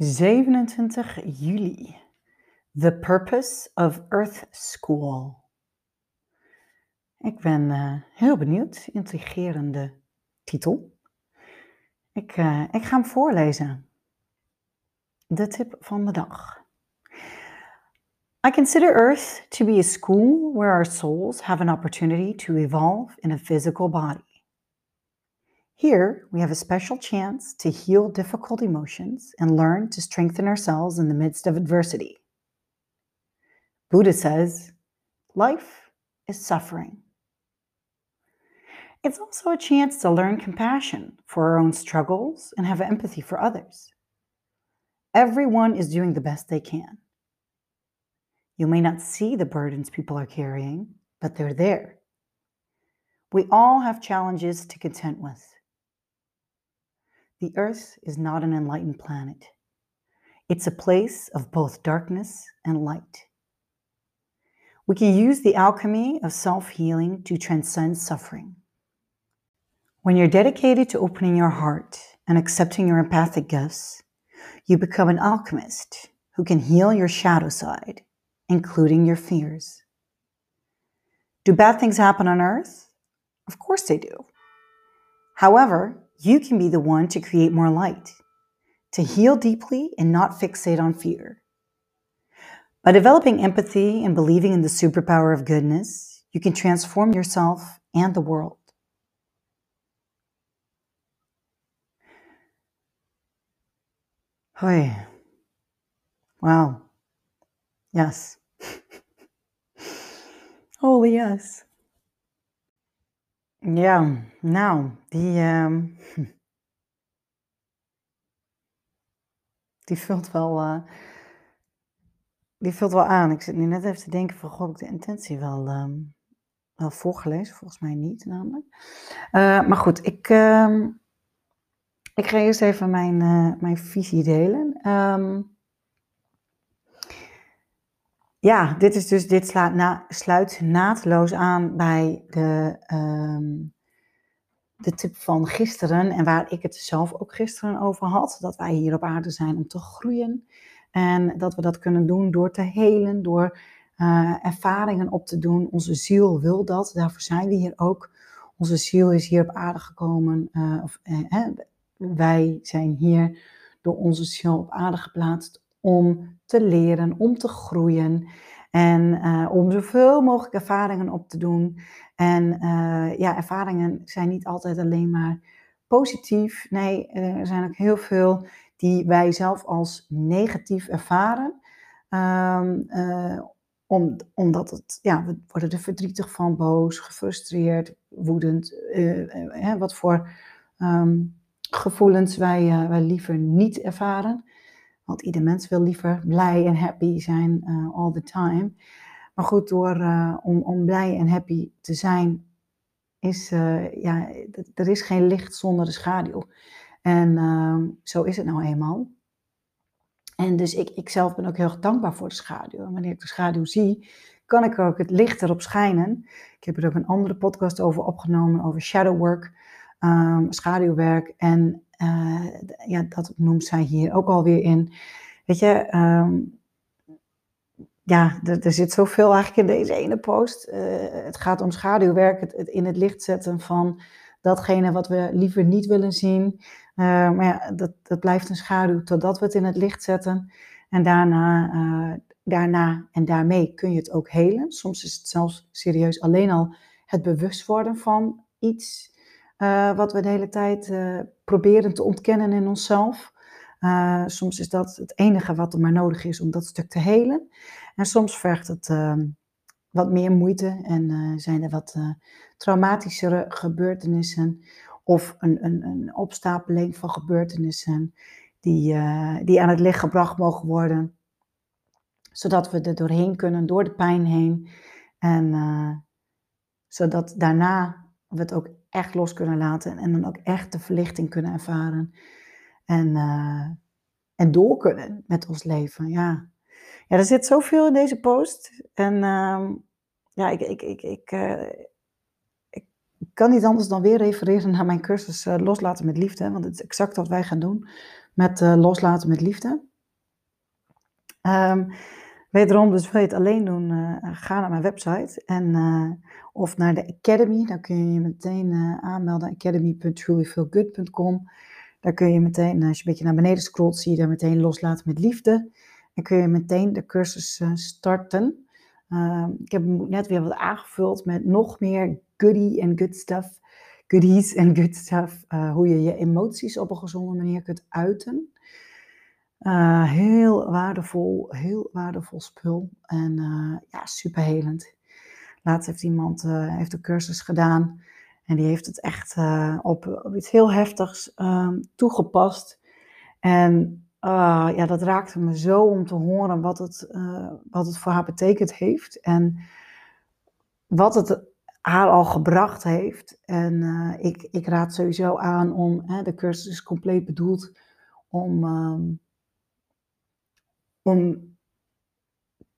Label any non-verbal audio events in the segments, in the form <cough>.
27 juli. The Purpose of Earth School. Ik ben uh, heel benieuwd. Intrigerende titel. Ik, uh, ik ga hem voorlezen. De tip van de dag. I consider Earth to be a school where our souls have an opportunity to evolve in a physical body. Here, we have a special chance to heal difficult emotions and learn to strengthen ourselves in the midst of adversity. Buddha says, life is suffering. It's also a chance to learn compassion for our own struggles and have empathy for others. Everyone is doing the best they can. You may not see the burdens people are carrying, but they're there. We all have challenges to contend with. The Earth is not an enlightened planet. It's a place of both darkness and light. We can use the alchemy of self healing to transcend suffering. When you're dedicated to opening your heart and accepting your empathic gifts, you become an alchemist who can heal your shadow side, including your fears. Do bad things happen on earth? Of course they do. However, you can be the one to create more light, to heal deeply and not fixate on fear. By developing empathy and believing in the superpower of goodness, you can transform yourself and the world. Hoi. Wow. Yes. <laughs> Holy yes. Ja, nou, die, uh, <laughs> die vult wel, uh, die vult wel aan. Ik zit nu net even te denken van, goh, heb ik de intentie wel, uh, wel voorgelezen? Volgens mij niet, namelijk. Uh, maar goed, ik, ehm, ik ga eerst even mijn, uh, mijn visie delen. Ja, dit, is dus, dit slaat na, sluit naadloos aan bij de, de tip van gisteren en waar ik het zelf ook gisteren over had. Dat wij hier op aarde zijn om te groeien. En dat we dat kunnen doen door te helen, door uh, ervaringen op te doen. Onze ziel wil dat, daarvoor zijn we hier ook. Onze ziel is hier op aarde gekomen. Uh, of, uh, wij zijn hier door onze ziel op aarde geplaatst om te leren, om te groeien en uh, om zoveel mogelijk ervaringen op te doen. En uh, ja, ervaringen zijn niet altijd alleen maar positief. Nee, er zijn ook heel veel die wij zelf als negatief ervaren. Uh, om, omdat het, ja, we worden er verdrietig van, boos, gefrustreerd, woedend. Wat voor um, gevoelens wij, wij liever niet ervaren. Want ieder mens wil liever blij en happy zijn uh, all the time. Maar goed, door, uh, om, om blij en happy te zijn, is, uh, ja, er is geen licht zonder de schaduw. En ehm, zo is het nou eenmaal. En dus ik, ik zelf ben ook heel dankbaar voor de schaduw. En wanneer ik de schaduw zie, kan ik ook het licht erop schijnen. Ik heb er ook een andere podcast over opgenomen, over shadow work, um, schaduwwerk. En uh, ja, dat noemt zij hier ook alweer in. Weet je, um, ja, er, er, zit zoveel eigenlijk in deze ene post. Uh, het gaat om schaduwwerk, het, in het licht zetten van datgene wat we liever niet willen zien. Uh, maar ja, dat, dat blijft een schaduw totdat we het in het licht zetten. En daarna, daarna en daarmee kun je het ook helen. Soms is het zelfs serieus alleen al het bewust worden van iets uh, wat we de hele tijd uh, proberen te ontkennen in onszelf. Uh, soms is dat het enige wat er maar nodig is om dat stuk te helen. En soms vergt het ehm, wat meer moeite en zijn er wat traumatischere gebeurtenissen of een, een, een opstapeling van gebeurtenissen die, die aan het licht gebracht mogen worden. Zodat we er doorheen kunnen, door de pijn heen. En zodat daarna we het ook echt los kunnen laten en dan ook echt de verlichting kunnen ervaren. En, en door kunnen met ons leven. Ja. ja, er zit zoveel in deze post. En ehm, ja, ik, ik, ik, ik, ik kan niet anders dan weer refereren naar mijn cursus uh, Loslaten met Liefde. Want het is exact wat wij gaan doen met Loslaten met Liefde. Um, wederom, dus wil je het alleen doen, ga naar mijn website. En, of naar de Academy. Dan kun je je meteen aanmelden. academy.trulyfeelgood.com Daar kun je meteen, als je een beetje naar beneden scrolt, zie je daar meteen Loslaten met Liefde. En kun je meteen de cursus starten. Uh, ik heb net weer wat aangevuld met nog meer goodie en good stuff. Goodies en good stuff. Hoe je je emoties op een gezonde manier kunt uiten. Heel waardevol, heel waardevol spul. En ja, superhelend. Laatst heeft iemand heeft de cursus gedaan. En die heeft het echt op, op, iets heel heftigs ehm, toegepast. En uh, ja, dat raakte me zo om te horen wat het, wat het voor haar betekend heeft. En wat het haar al gebracht heeft. En ik, ik raad sowieso aan om, hè, de cursus is compleet bedoeld om, um, om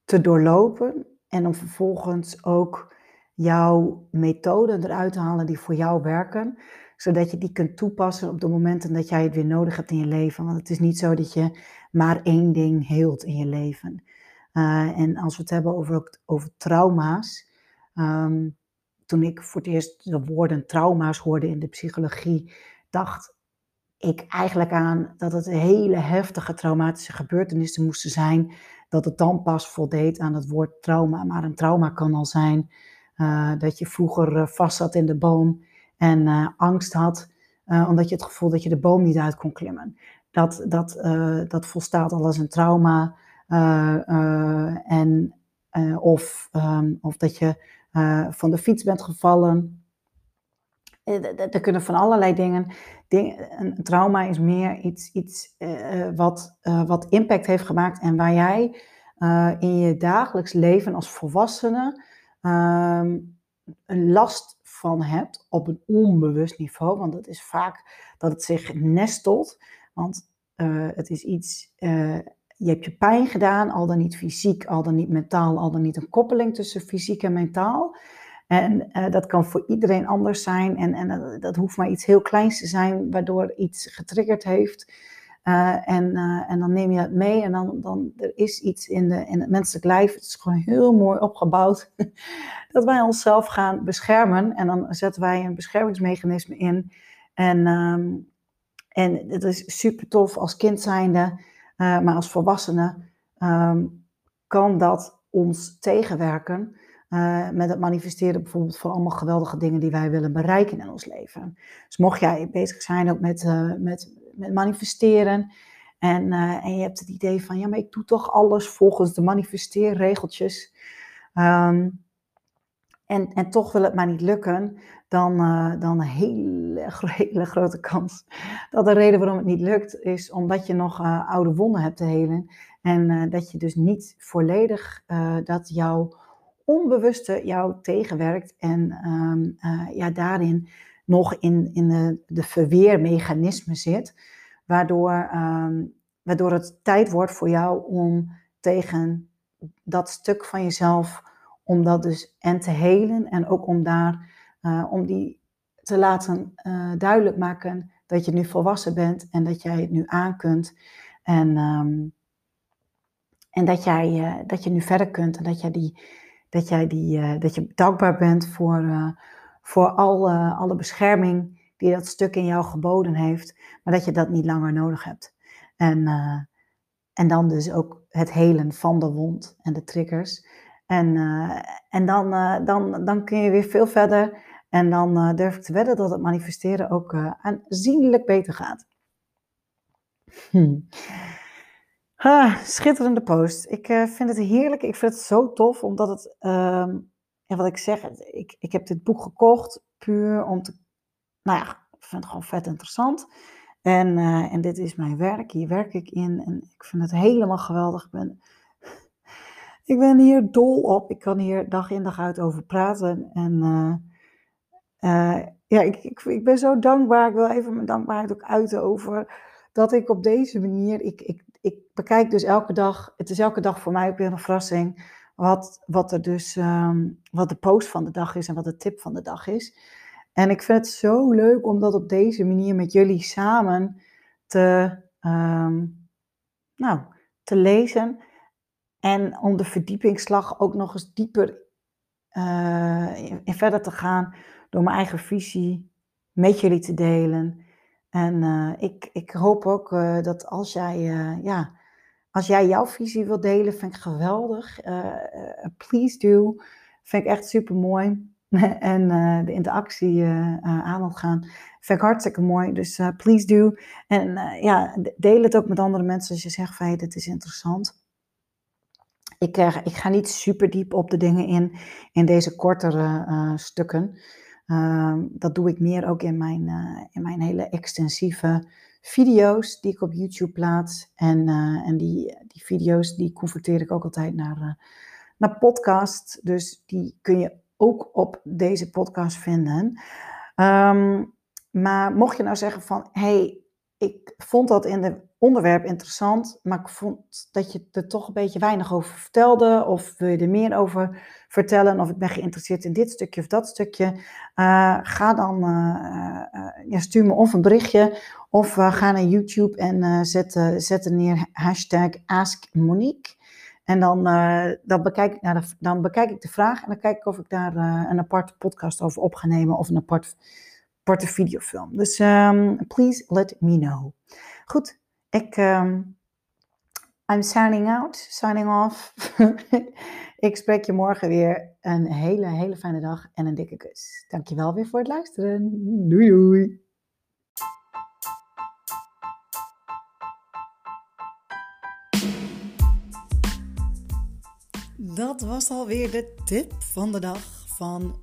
te doorlopen. En om vervolgens ook jouw methoden eruit te halen die voor jou werken zodat je die kunt toepassen op de momenten dat jij het weer nodig hebt in je leven. Want het is niet zo dat je maar één ding heelt in je leven. Uh, en als we het hebben over, over trauma's. Um, toen ik voor het eerst de woorden trauma's hoorde in de psychologie, dacht ik eigenlijk aan dat het hele heftige traumatische gebeurtenissen moesten zijn. Dat het dan pas voldeed aan het woord trauma. Maar een trauma kan al zijn uh, dat je vroeger uh, vast zat in de boom en uh, angst had, omdat je het gevoel dat je de boom niet uit kon klimmen. Dat, dat, dat volstaat al als een trauma. en, of, um, of dat je van de fiets bent gevallen. Er kunnen van allerlei dingen. een trauma is meer iets, iets wat, wat impact heeft gemaakt en waar jij in je dagelijks leven als volwassene um, een last van hebt op een onbewust niveau. Want het is vaak dat het zich nestelt. Want het is iets, je hebt je pijn gedaan, al dan niet fysiek, al dan niet mentaal, al dan niet een koppeling tussen fysiek en mentaal. En uh, dat kan voor iedereen anders zijn. En, en dat hoeft maar iets heel kleins te zijn, waardoor iets getriggerd heeft. Uh, en, en dan neem je het mee en dan, dan er is iets in, de, in het menselijk lijf. Het is gewoon heel mooi opgebouwd. <laughs> dat wij onszelf gaan beschermen. En dan zetten wij een beschermingsmechanisme in. En, um, en het is super tof als kind zijnde. Maar als volwassene um, kan dat ons tegenwerken. Met het manifesteren bijvoorbeeld van allemaal geweldige dingen die wij willen bereiken in ons leven. Dus mocht jij bezig zijn ook met, met met manifesteren. En, uh, en je hebt het idee van, ja, maar ik doe toch alles volgens de manifesteerregeltjes. Um, en, en toch wil het maar niet lukken, dan, dan een hele, <laughs> hele grote kans dat de reden waarom het niet lukt is omdat je nog oude wonden hebt te helen. En dat je dus niet volledig dat jouw onbewuste jou tegenwerkt en um, ja, daarin nog in, in de, de verweermechanisme zit, waardoor, um, waardoor het tijd wordt voor jou om tegen dat stuk van jezelf, om dat dus en te helen en ook om daar, uh, om die te laten uh, duidelijk maken dat je nu volwassen bent en dat jij het nu aan kunt. En, um, en dat, jij, dat je nu verder kunt en dat, jij die, dat, jij die, dat je dankbaar bent voor, voor alle, alle bescherming die dat stuk in jou geboden heeft, maar dat je dat niet langer nodig hebt. En, uh, en dan dus ook het helen van de wond en de triggers. En, en dan, dan, dan kun je weer veel verder. En dan durf ik te wedden dat het manifesteren ook aanzienlijk beter gaat. Hm. Ah, schitterende post. Ik vind het heerlijk. Ik vind het zo tof, omdat het ehm, en wat ik zeg, ik, ik heb dit boek gekocht puur om te, nou ja, ik vind het gewoon vet interessant. En, eh, en dit is mijn werk, hier werk ik in en ik vind het helemaal geweldig. Ik ben, ik ben hier dol op. Ik kan hier dag in dag uit over praten. En uh, ja, ik, ik, ik ben zo dankbaar. Ik wil even mijn dankbaarheid ook uiten over dat ik op deze manier, ik, ik, ik bekijk dus elke dag, het is elke dag voor mij ook weer een verrassing, wat, wat er dus, um, wat de post van de dag is en wat de tip van de dag is. En ik vind het zo leuk om dat op deze manier met jullie samen te, um, nou, te lezen. En om de verdiepingsslag ook nog eens dieper uh, in, verder te gaan door mijn eigen visie met jullie te delen. En uh, ik, ik hoop ook uh, dat als jij, ja, als jij jouw visie wilt delen, vind ik geweldig. please do. Vind ik echt super mooi. <laughs> en de interactie aan wil gaan. Vind ik hartstikke mooi. Dus please do. En ja, deel het ook met andere mensen als je zegt van hey, dit is interessant. Ik, ik ga niet super diep op de dingen in, in deze kortere stukken. Uh, dat doe ik meer ook in mijn, uh, in mijn hele extensieve video's die ik op YouTube plaats. En, en die, die video's die converteer ik ook altijd naar, naar podcast. Dus die kun je ook op deze podcast vinden. Um, maar mocht je nou zeggen van, hey, ik vond dat in de onderwerp interessant, maar ik vond dat je er toch een beetje weinig over vertelde. Of wil je er meer over vertellen? Of ik ben geïnteresseerd in dit stukje of dat stukje. Uh, ga dan, uh, uh, ja, stuur me of een berichtje. Of ga naar YouTube en zet, zet er neer hashtag AskMonique. En dan, dan, bekijk, nou, dan bekijk ik de vraag en dan kijk ik of ik daar een aparte podcast over op ga nemen. Of een apart, aparte videofilm. Dus um, please let me know. Goed, ik, um, I'm signing out, signing off. <laughs> ik spreek je morgen weer. Een hele, hele fijne dag en een dikke kus. Dankjewel weer voor het luisteren. Doei doei. Dat was alweer de tip van de dag van